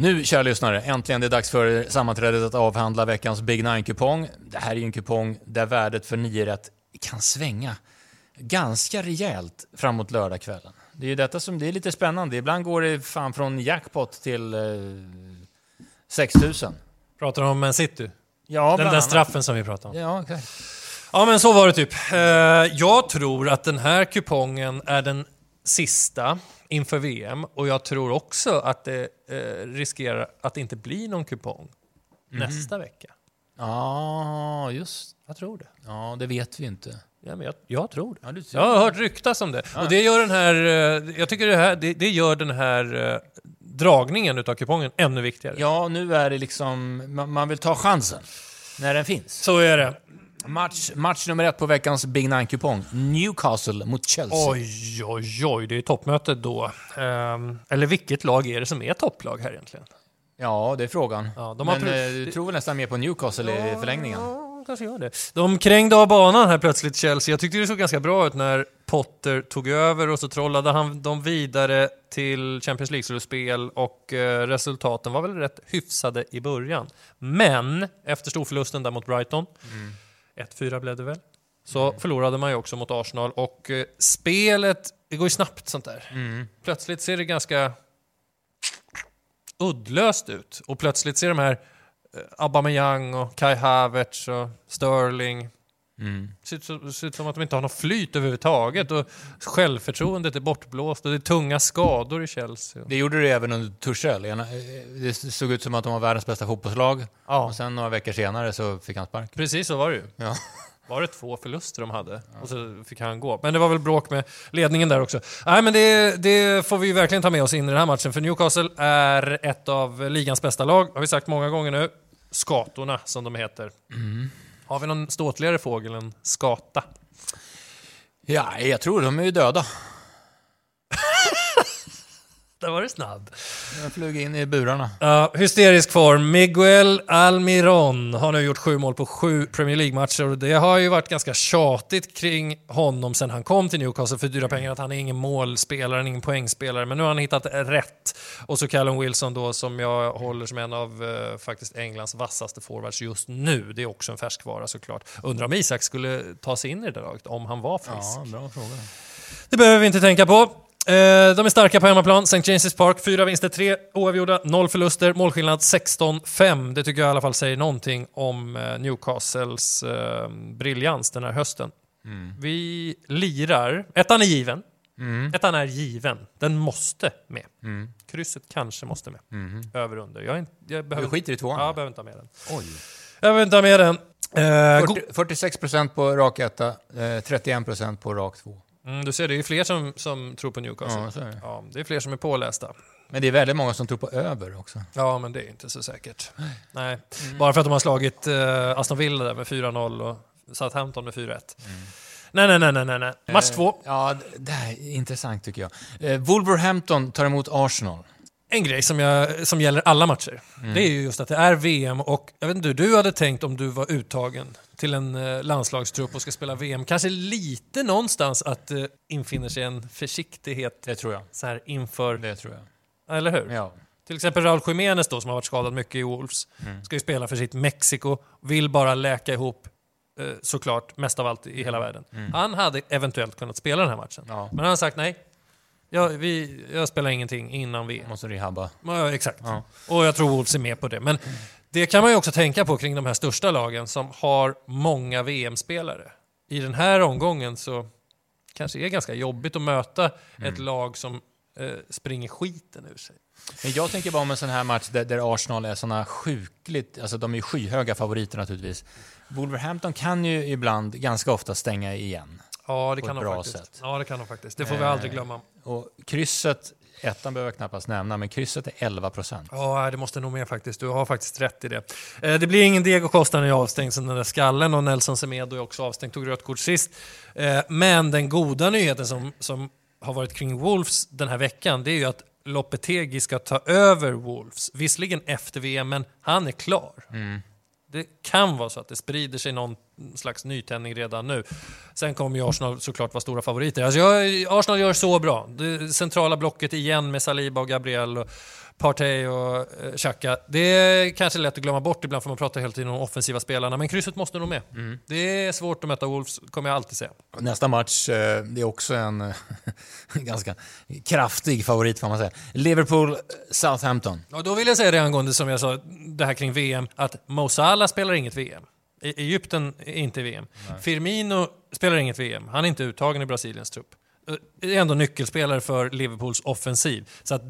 Nu, kära lyssnare, äntligen det är dags för sammanträdet att avhandla veckans Big Nine-kupong. Det här är ju en kupong där värdet för 9 rätt kan svänga ganska rejält framåt lördagskvällen. Det är ju detta som det är lite spännande. Ibland går det fan från jackpot till eh, 6000. Pratar du om Man City? Ja, Den där straffen som vi pratade om. Ja, okej. Ja, men så var det typ. Eh, jag tror att den här kupongen är den sista inför VM och jag tror också att det eh, riskerar att det inte blir någon kupong nästa vecka. Ja, just Jag tror det. Ja, det vet vi inte. Ja, men jag, jag tror det. Ja, du, Jag har hört ryktas om det. Och det gör den här, eh, jag tycker det, här, det, det gör den här eh, dragningen utav kupongen ännu viktigare. ja, nu är det liksom... Man vill ta chansen när den finns. Så är det. Match, match nummer ett på veckans Big Nine-kupong. Newcastle mot Chelsea. Oj, oj, oj, det är toppmötet då. Ehm, eller vilket lag är det som är topplag här egentligen? Ja, det är frågan. Ja, de har Men eh, du tror väl nästan mer på Newcastle i förlängningen? Ja, kanske gör det. De krängde av banan här plötsligt, Chelsea. Jag tyckte det såg ganska bra ut när Potter tog över och så trollade han dem vidare till Champions League-slutspel och eh, resultaten var väl rätt hyfsade i början. Men efter storförlusten där mot Brighton, 1-4 blev det väl, så förlorade man ju också mot Arsenal och eh, spelet, det går ju snabbt sånt där. Plötsligt ser det ganska uddlöst ut och plötsligt ser de här eh, Aubameyang och Kai Havertz och Sterling ser ut, som, ser ut som att de inte har något flyt överhuvudtaget och självförtroendet är bortblåst och det är tunga skador i Chelsea. Det gjorde det även under Tuchel. Det såg ut som att de var världens bästa fotbollslag. Ja. Och sen några veckor senare så fick han spark. Precis så var det ju. Ja. Var det två förluster de hade? Och så fick han gå. Men det var väl bråk med ledningen där också. Nej, men det, det får vi ju verkligen ta med oss in i den här matchen. För Newcastle är ett av ligans bästa lag, har vi sagt många gånger nu. Skatorna, som de heter. Har vi någon ståtligare fågel än skata? ja, jag tror de är ju döda. Där var det snabb. De flög in i burarna. Ja, hysterisk form. Miguel Almiron har nu gjort sju mål på sju Premier League-matcher och det har ju varit ganska tjatigt kring honom sen han kom till Newcastle för dyra pengar att han är ingen målspelare, ingen poängspelare, men nu har han hittat rätt. Och så Callum Wilson då som jag håller som en av eh, faktiskt Englands vassaste forwards just nu. Det är också en färskvara såklart. Undrar om Isak skulle ta sig in i det där laget om han var frisk. Ja, bra fråga. Det behöver vi inte tänka på. Eh, de är starka på hemmaplan. St. James' Park, fyra vinster, tre oavgjorda, noll förluster, målskillnad 16-5. Det tycker jag i alla fall säger någonting om eh, Newcastles eh, briljans den här hösten. Vi lirar, ettan är given. Ettan är given. Den måste med. Krysset kanske måste med. Över under. Jag, inte, jag behöver, Du skiter i tvåan? Ja, jag behöver inte ha med den. Oj. Jag behöver inte ha med den. Eh, go- 40, 46% på rak etta, eh, 31% på rak två. Mm, du ser, det är ju fler som, som tror på Newcastle. Ja, så är det. Ja, det är fler som är pålästa. Men det är väldigt många som tror på över också. Ja, men det är inte så säkert. Nej. Bara för att de har slagit eh, Aston Villa där med 4-0 och Southampton med 4-1. Nej, nej, nej, nej, nej, nej. Match Eh, två. Ja, d- det här är intressant tycker jag. Eh, Wolverhampton tar emot Arsenal. En grej som, jag, som gäller alla matcher, det är ju just att det är VM och jag vet inte hur du hade tänkt om du var uttagen till en eh, landslagstrupp och ska spela VM. Kanske lite någonstans att eh, infinner sig en försiktighet Det tror jag. så här inför, Det tror jag. eller hur? Ja. Till exempel Raúl Jiménez då, som har varit skadad mycket i Wolves, ska ju spela för sitt Mexiko, vill bara läka ihop eh, såklart mest av allt i hela världen. Han hade eventuellt kunnat spela den här matchen. Ja. Men han har sagt nej. Jag, vi, jag spelar ingenting innan VM. Måste rehabba. Ja, exakt. Ja. Och jag tror Wolves är med på det. Men det kan man ju också tänka på kring de här största lagen som har många VM-spelare. I den här omgången så kanske det är ganska jobbigt att möta ett lag som eh, springer skiten ur sig. Men jag tänker bara om en sån här match där, där Arsenal är såna sjukligt, alltså de är skyhöga favoriter naturligtvis. Wolverhampton kan ju ibland ganska ofta stänga igen. Ja, det På kan ett de bra faktiskt. sätt. Ja, det kan de faktiskt. Det får vi Eh, aldrig glömma. Och krysset, ettan behöver jag knappast nämna, men krysset är 11 procent. Ja, det måste nog med faktiskt. Du har faktiskt rätt i det. Eh, det blir ingen Diego Costa när jag är avstängd sen den där skallen och Nelson Semedo är också avstängd, tog rött kort sist. Eh, men den goda nyheten som, som har varit kring Wolves den här veckan, det är ju att Lopetegi ska ta över Wolves. Visserligen efter VM, men han är klar. Det kan vara så att det sprider sig någon slags nytändning redan nu. Sen kommer ju Arsenal såklart vara stora favoriter. Alltså jag, Arsenal gör så bra. Det centrala blocket igen med Saliba och Gabriel och Partey och eh, Xhaka. Det är kanske lätt att glömma bort ibland för man pratar hela tiden om offensiva spelarna, men krysset måste nog med. Mm. Det är svårt att möta Wolves, kommer jag alltid säga. Nästa match, eh, det är också en ganska kraftig favorit får man säga. Liverpool-Southampton. Då vill jag säga det angående, som jag sa, det här kring VM, att Mo Salah spelar inget VM. E- Egypten är inte VM. Firmino spelar inget VM. Han är inte uttagen i Brasiliens trupp. Eh, är ändå nyckelspelare för Liverpools offensiv. Så att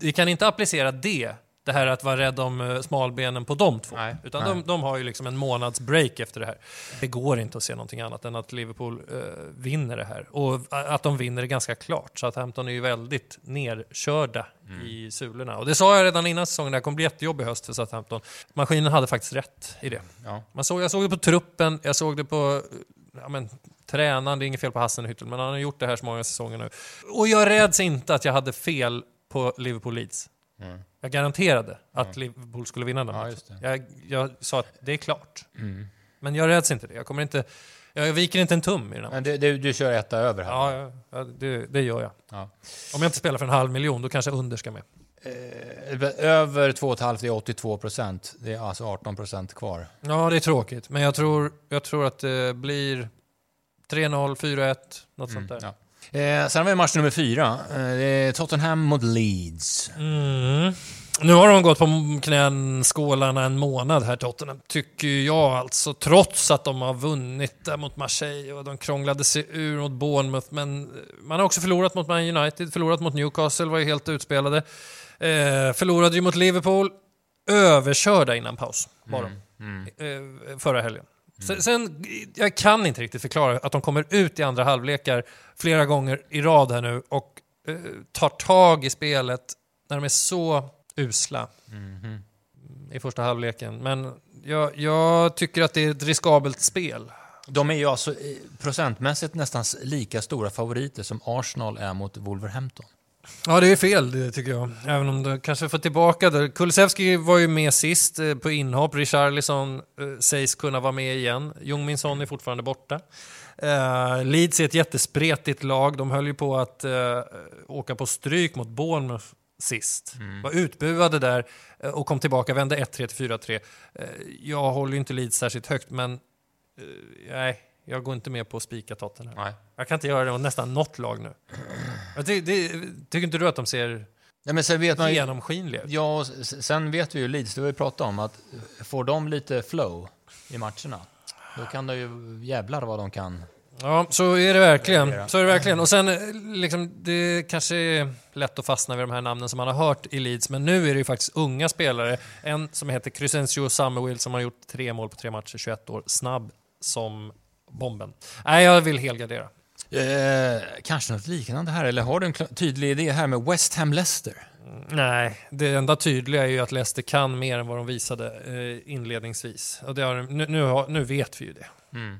vi kan inte applicera det, det här att vara rädd om eh, smalbenen på de två. Nej, Utan nej. De, de har ju liksom en månads break efter det här. Det går inte att se någonting annat än att Liverpool eh, vinner det här. Och att de vinner är ganska klart. Så att Hampton är ju väldigt nerkörda Mm. i sulorna. Och det sa jag redan innan säsongen, det här kommer bli jättejobbig höst för Southampton. Maskinen hade faktiskt rätt i det. Ja. Man såg, jag såg det på truppen, jag såg det på ja, men, tränaren, det är inget fel på Hassenhüttel, men han har gjort det här så många säsonger nu. Och jag räds inte att jag hade fel på Liverpool Leeds. Jag garanterade att Liverpool skulle vinna den Ja, matchen. det. Jag, jag sa att det är klart. Mm. Men jag räds inte det. Jag kommer inte... Jag viker inte en tum i den här. Men du, du, du kör etta över här. Ja, ja, ja det, det gör jag. Ja. Om jag inte spelar för en halv miljon, då kanske under ska med. Eh, Över 2,5 är 82 procent. Det är alltså 18 procent kvar. Ja, det är tråkigt. Men jag tror, jag tror att det blir 3-0, 4-1, något sånt där. Ja. Eh, sen har vi match nummer fyra. Eh, Tottenham mot Leeds. Mm. Nu har de gått på knän skålarna en månad här Tottenham, tycker jag alltså. Trots att de har vunnit där mot Marseille och de krånglade sig ur mot Bournemouth. Men man har också förlorat mot Man United, förlorat mot Newcastle, var ju helt utspelade. Eh, förlorade ju mot Liverpool, överkörda innan paus var de. Eh, förra helgen. Sen, sen, jag kan inte riktigt förklara att de kommer ut i andra halvlekar flera gånger i rad här nu och eh, tar tag i spelet när de är så usla i första halvleken. Men jag, jag tycker att det är ett riskabelt spel. De är ju alltså eh, procentmässigt nästan lika stora favoriter som Arsenal är mot Wolverhampton. Ja, det är fel det tycker jag. Även om det kanske får tillbaka det. Kulusevski var ju med sist eh, på inhopp. Richarlison eh, sägs kunna vara med igen. Jung Min Son är fortfarande borta. Eh, Leeds är ett jättespretigt lag. De höll ju på att eh, åka på stryk mot Bournemouth sist. Var utbuade där eh, och kom tillbaka, vände 1-3 till 4-3. Eh, jag håller ju inte Leeds särskilt högt, men nej, jag går inte med på att spika Tottenham. Nej. Jag kan inte göra det mot nästan något lag nu. Jag ty, det, tycker inte du att de ser Ja, men sen vet man genomskinliga ut? ja, och sen vet vi ju Leeds, det har vi pratat om, att får de lite flow i matcherna, då kan det ju jävlar vad de kan. Ja, så är det verkligen. Så är det verkligen. Och sen, liksom, det kanske är lätt att fastna vid de här namnen som man har hört i Leeds, men nu är det ju faktiskt unga spelare. En som heter Crescencio Summerwill som har gjort tre mål på tre matcher, 21 år, snabb som bomben. Nej, jag vill helgardera. Eh, kanske något liknande här, eller har du en tydlig idé här med West Ham Leicester? Nej, det enda tydliga är ju att Leicester kan mer än vad de visade eh, inledningsvis. Och det har, nu, nu, har, nu vet vi ju det. Eh,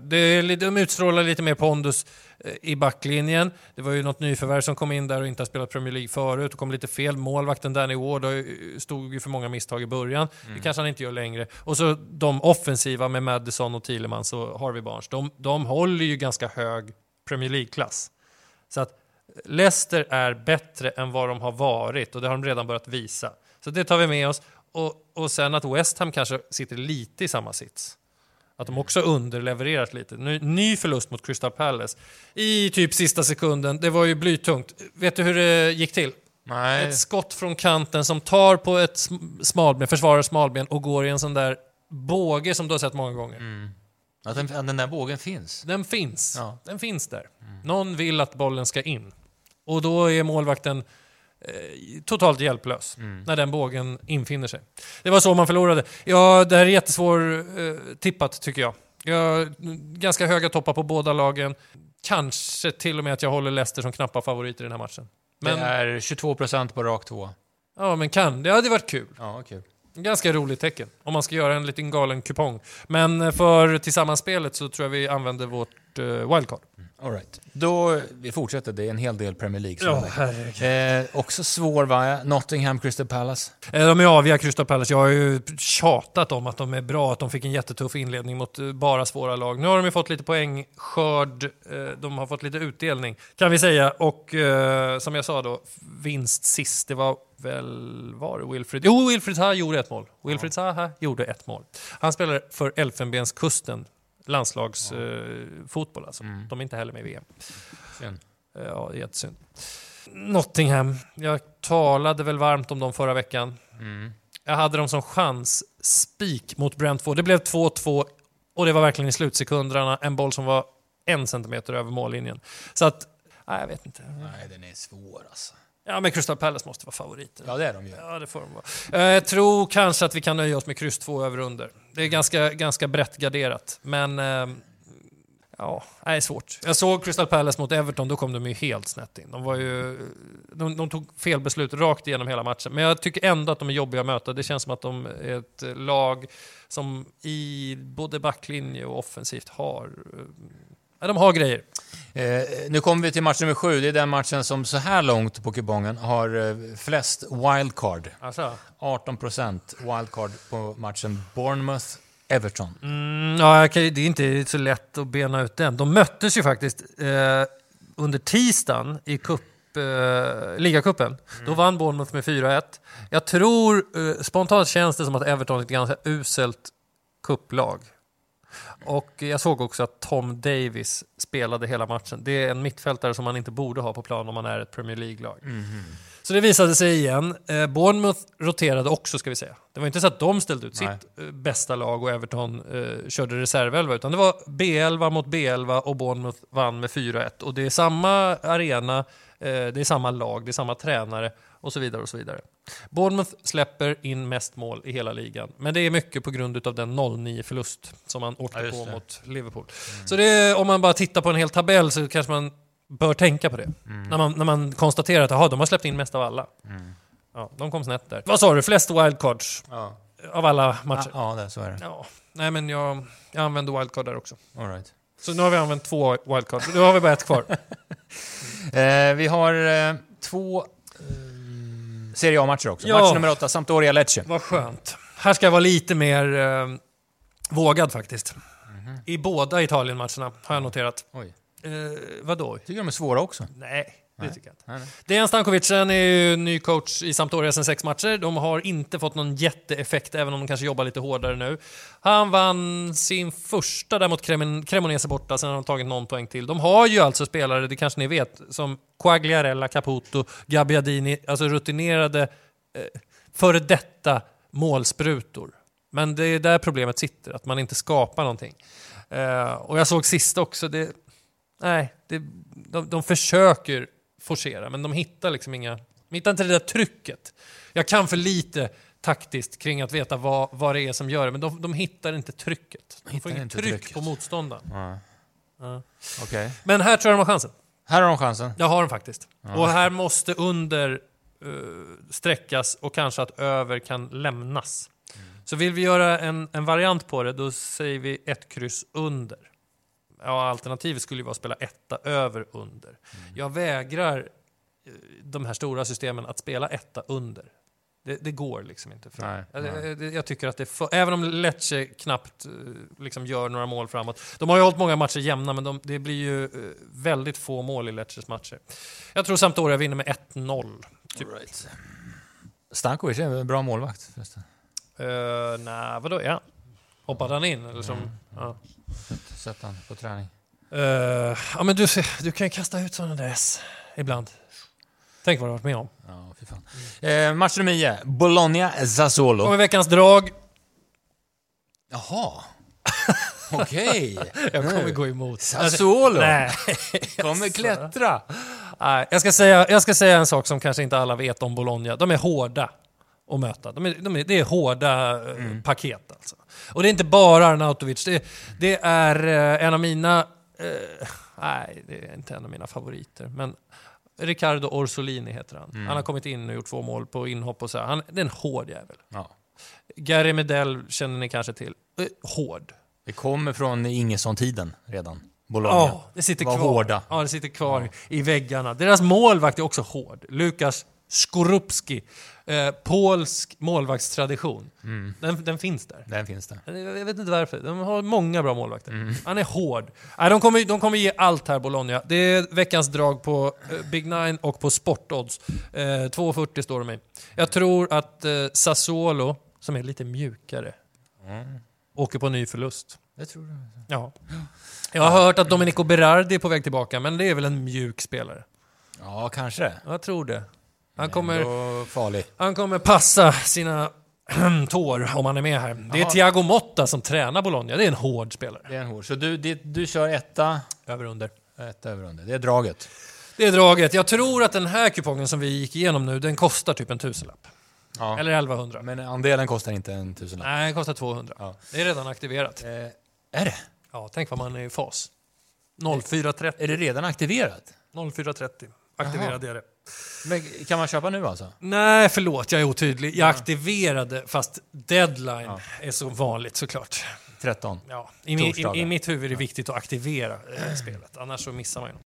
det är, lite- de utstrålar lite mer pondus eh, i backlinjen. Det var ju något nyförvärv som kom in där och inte har spelat Premier League förut och kom lite fel. Målvakten Danny Ward ju- stod ju för många misstag i början. Det kanske han inte gör längre. Och så de offensiva med Madison och Thielemans och Harvey Barnes. De, de håller ju ganska hög Premier League-klass. Så att Leicester är bättre än vad de har varit och det har de redan börjat visa. Så det tar vi med oss. Och, och sen att West Ham kanske sitter lite i samma sits. Att de också underlevererat lite. Ny, ny förlust mot Crystal Palace i typ sista sekunden. Det var ju blytungt. Vet du hur det gick till? Nej. Ett skott från kanten som tar på ett sm- smalben, försvarar smalben och går i en sån där båge som du har sett många gånger. Att den, att den där bågen finns. Den finns. Ja. Den finns där. Någon vill att bollen ska in. Och då är målvakten totalt hjälplös när den bågen infinner sig. Det var så man förlorade. Ja, det här är jättesvår eh, tippat tycker jag. jag. Ganska höga toppar på båda lagen. Kanske till och med att jag håller Leicester som knappa favoriter i den här matchen. Men, Det är 22 procent på rak två. ja, men kan. Det hade varit kul. Ja, kul. Ganska roligt tecken om man ska göra en liten galen kupong. Men eh, för tillsammans-spelet så tror jag vi använder vårt eh, wildcard. All right. Då, vi fortsätter, det är en hel del Premier League. Ja, herregud. eh, också svår va? Nottingham Crystal Palace. Eh, De är aviga, Crystal Palace. Jag har ju tjatat om att de är bra, att de fick en jättetuff inledning mot eh, bara svåra lag. Nu har de ju fått lite poängskörd, eh, de har fått lite utdelning kan vi säga. Och eh, som jag sa då, vinst sist. Det var väl, var det Wilfried? Jo, Wilfried Zaha gjorde ett mål. Wilfried Zaha gjorde ett mål. Han spelar för Elfenbenskusten, landslagsfotboll alltså. Mm. De är inte heller med i VM. Synd. Ja, jättesynd. Nottingham. Jag talade väl varmt om dem förra veckan. Mm. Jag hade dem som chans. Spik mot Brentford. Det blev 2-2 och det var verkligen i slutsekunderna en boll som var en centimeter över mållinjen. Så att, nej, jag vet inte. Nej, den är svår alltså. Ja, men Crystal Palace måste vara favoriter. Ja, det är de ju. Ja, det får de vara. Eh, Jag tror kanske att vi kan nöja oss med kryss 2 över under. Det är ganska, ganska brett garderat, men... ehm, Ja, nej, svårt. Jag såg Crystal Palace mot Everton, då kom de ju helt snett in. De, var ju, de, de tog fel beslut rakt igenom hela matchen. Men jag tycker ändå att de är jobbiga att möta. Det känns som att de är ett lag som i både backlinje och offensivt har... Ja, de har grejer. Eh, nu kommer vi till match nummer sju. Det är den matchen som så här långt på kupongen har eh, flest wildcard. Alltså. 18% wildcard på matchen Bournemouth-Everton. Mm, ja, okej, det är inte så lätt att bena ut den. De möttes ju faktiskt eh, under tisdagen i cup, eh, ligacupen. Då vann Bournemouth med 4-1. Jag tror, eh, spontant känns det som att Everton är ett ganska uselt kupplag. Och jag såg också att Tom Davis spelade hela matchen. Det är en mittfältare som man inte borde ha på plan om man är ett Premier League-lag. Så det visade sig igen. Eh, Bournemouth roterade också ska vi säga. Det var inte så att de ställde ut Nej. sitt eh, bästa lag och Everton eh, körde reservelva utan det var B11 mot B11 och Bournemouth vann med 4-1. Och det är samma arena, eh, det är samma lag, det är samma tränare och så vidare och så vidare. Bournemouth släpper in mest mål i hela ligan. Men det är mycket på grund av den 0-9-förlust som man åkte Ja, på det. mot Liverpool. Så det är, om man bara tittar på en hel tabell så kanske man bör tänka på det. När, man, när man konstaterar att aha, de har släppt in mest av alla. Ja, de kom snett där. Vad sa du? Flest wildcards Ja, av alla matcher? ja det, så är det. Ja. Nej, men jag, jag använder wildcard där också. All right. Så nu har vi använt två wildcard. Nu har vi bara ett kvar. Eh, vi har eh, två eh, Serie A-matcher också. Ja. Match nummer åtta, Sampdoria-Lecce. Vad skönt. Här ska jag vara lite mer eh, vågad faktiskt. I båda Italien-matcherna har jag noterat. Oj. Eh, vadå? Tycker de är svåra också. Nej, det tycker jag inte. Nej, nej. Dejan Stankovic han är ju ny coach i Sampdoria sedan sex matcher. De har inte fått någon jätteeffekt, även om de kanske jobbar lite hårdare nu. Han vann sin första där mot Cremonese borta, sen har de tagit någon poäng till. De har ju alltså spelare, det kanske ni vet, som Quagliarella, Caputo, Gabbiadini, alltså rutinerade, eh, före detta målsprutor. Men det är där problemet sitter, att man inte skapar någonting. Eh, och jag såg sist också, det, nej, det, de, de försöker forcera, men de hittar liksom inga... De hittar inte det där trycket. Jag kan för lite taktiskt kring att veta vad, vad det är som gör det, men de, de hittar inte trycket. De får Hittar inget inte tryck trycket. på motståndaren. Ja. Ja. Okej. Men här tror jag de har chansen. Här har de chansen. Jag har den faktiskt. Och här måste under uh, sträckas och kanske att över kan lämnas. Så vill vi göra en, en variant på det, då säger vi ett kryss under. Ja, alternativet skulle ju vara att spela etta över under. Jag vägrar eh, de här stora systemen att spela etta under. Det, det går liksom inte. För Nej, jag, nej. jag, jag tycker att det för, Även om Lecce knappt eh, liksom gör några mål framåt. De har ju hållit många matcher jämna, men de, det blir ju eh, väldigt få mål i Lecces matcher. Jag tror Sampdoria vinner med 1-0. Typ. Right. Stankovic är en bra målvakt förresten. Uh, Nej, vadå? Ja. Hoppade han in? Eller som, Mm. ja. Sett- han på träning. Eh, ja, men du, du kan ju kasta ut sådana där S ibland. Tänk vad du har varit med om. Ja, fy fan. Eh, match nummer 9, Bologna-Sassuolo. Och veckans drag. Jaha. Okej. Jag kommer gå emot. Sassuolo Nej. kommer klättra. Nej, jag, ska säga, jag ska säga en sak som kanske inte alla vet om Bologna. De är hårda att möta. De är, de är, det är hårda eh, Mm. paket alltså. Och det är inte bara Arnautovic. Det, det är eh, en av mina... Eh, nej, det är inte en av mina favoriter. Men Riccardo Orsolini heter han. Mm. Han har kommit in och gjort två mål på inhopp och så. Han, det är en hård jävel. Ja. Gary Medell känner ni kanske till. Eh, hård. Det kommer från Ingesson-tiden redan. Bologna. Ja, det sitter Var kvar. hårda. Ja, det sitter kvar i väggarna. Deras målvakt är också hård. Lukas Skorupski. Eh, polsk målvaktstradition. Mm. Den, den finns där. Den finns där. Jag vet inte varför. De har många bra målvakter. Han är hård. Nej, de, kommer, de kommer ge allt här, Bologna. Det är veckans drag på eh, Big Nine och på Sportodds. Eh, 2,40 står de i. Jag tror att eh, Sassuolo, som är lite mjukare, åker på ny förlust. Det tror du. Ja. Jag har hört att Domenico Berardi är på väg tillbaka, men det är väl en mjuk spelare? Ja, kanske. Jag tror det. Han kommer, farlig. han kommer passa sina tår om han är med här. Det är Jaha. Thiago Motta som tränar Bologna. Det är en hård spelare. Det är en hård. Så du, det, du kör etta, Över under. etta över under. Det är draget. Det är draget. Jag tror att den här kupongen som vi gick igenom nu, den kostar typ en tusenlapp. Ja. Eller 1100. Men andelen kostar inte en tusenlapp. Nej, den kostar 200. Ja. Det är redan aktiverat. Eh, är det? Ja, tänk vad man är i fas. 0430. Är det redan aktiverat? 0430. Aktiverade jag det. Men kan man köpa nu alltså? Nej, förlåt, jag är otydlig. Jag aktiverade, fast deadline är så vanligt såklart. 13. Ja. I, i. I mitt huvud är det viktigt att aktivera eh, spelet, annars så missar man ju.